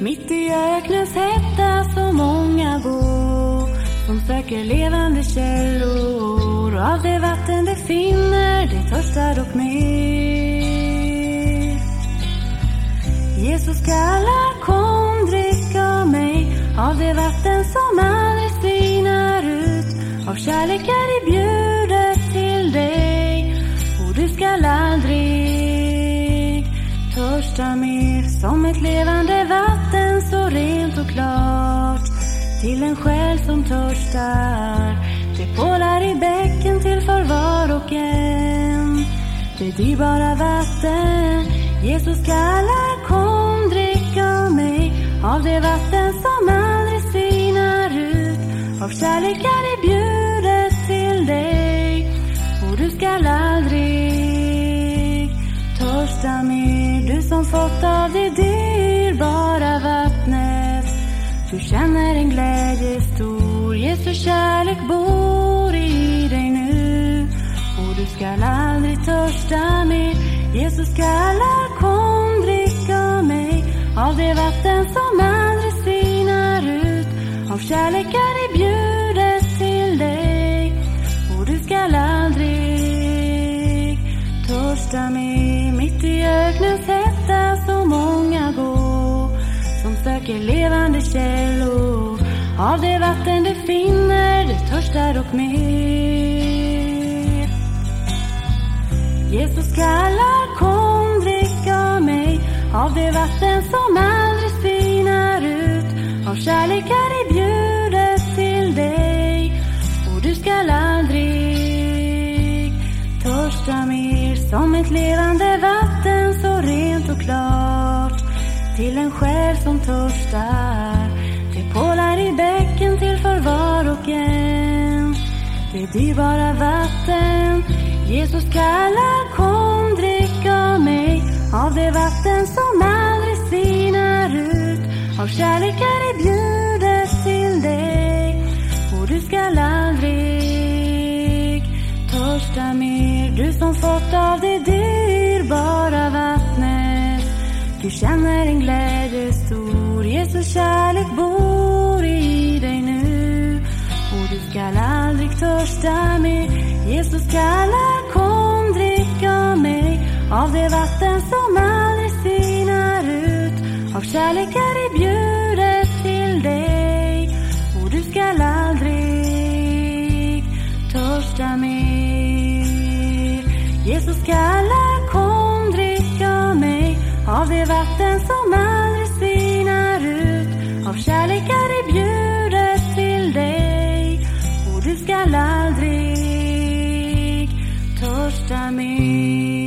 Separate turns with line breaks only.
Mitt i öknens hetta så många går som söker levande källor. och Av det vatten de finner, de törstar dock mer. Jesus kallar, kom drick av mig av det vatten som aldrig sinar ut. Av kärlek är det bjudet till dig och du skall aldrig törsta mer. Som ett levande vatten till en själ som törstar. Det pålar i bäcken till för var och en. Det dyrbara vatten Jesus kallar, kom drick av mig av det vatten som aldrig sinar ut. Av kärlek är det bjud Du känner en glädje stor. Jesu kärlek bor i dig nu. Och du skall aldrig törsta mer. Jesus kallar, kom drick av mig. Av det vatten som aldrig sinar ut. Av kärlek är det bjudet till dig. Och du skall aldrig törsta mer. Mitt i öknens hetta så många som söker levande källor. Av det vatten du finner, du törstar och mer. Jesus kallar, kom drick av mig av det vatten som aldrig spinar ut. Av kärlek är det bjudet till dig och du skall aldrig törsta mer. Som ett levande vatten så rent och klart till en själ som törstar. Det pålar i bäcken till för var och en. Det dyrbara vatten Jesus kallar, kom drick av mig av det vatten som aldrig sinar ut. Av kärlek är det bjudet till dig och du skall aldrig törsta mer. Du som fått av det dyrbara. Du känner en glädje stor. Jesus kärlek bor i dig nu. Och du skall aldrig törsta mer. Jesus kallar, kom drick av mig. Av det vatten som aldrig sinar ut. Av kärlek är det bjudet till dig. Och du skall aldrig törsta mer. Jesus kallar, vatten som aldrig sinar ut. Av kärlek är det bjudet till dig. Och du skall aldrig törsta mer.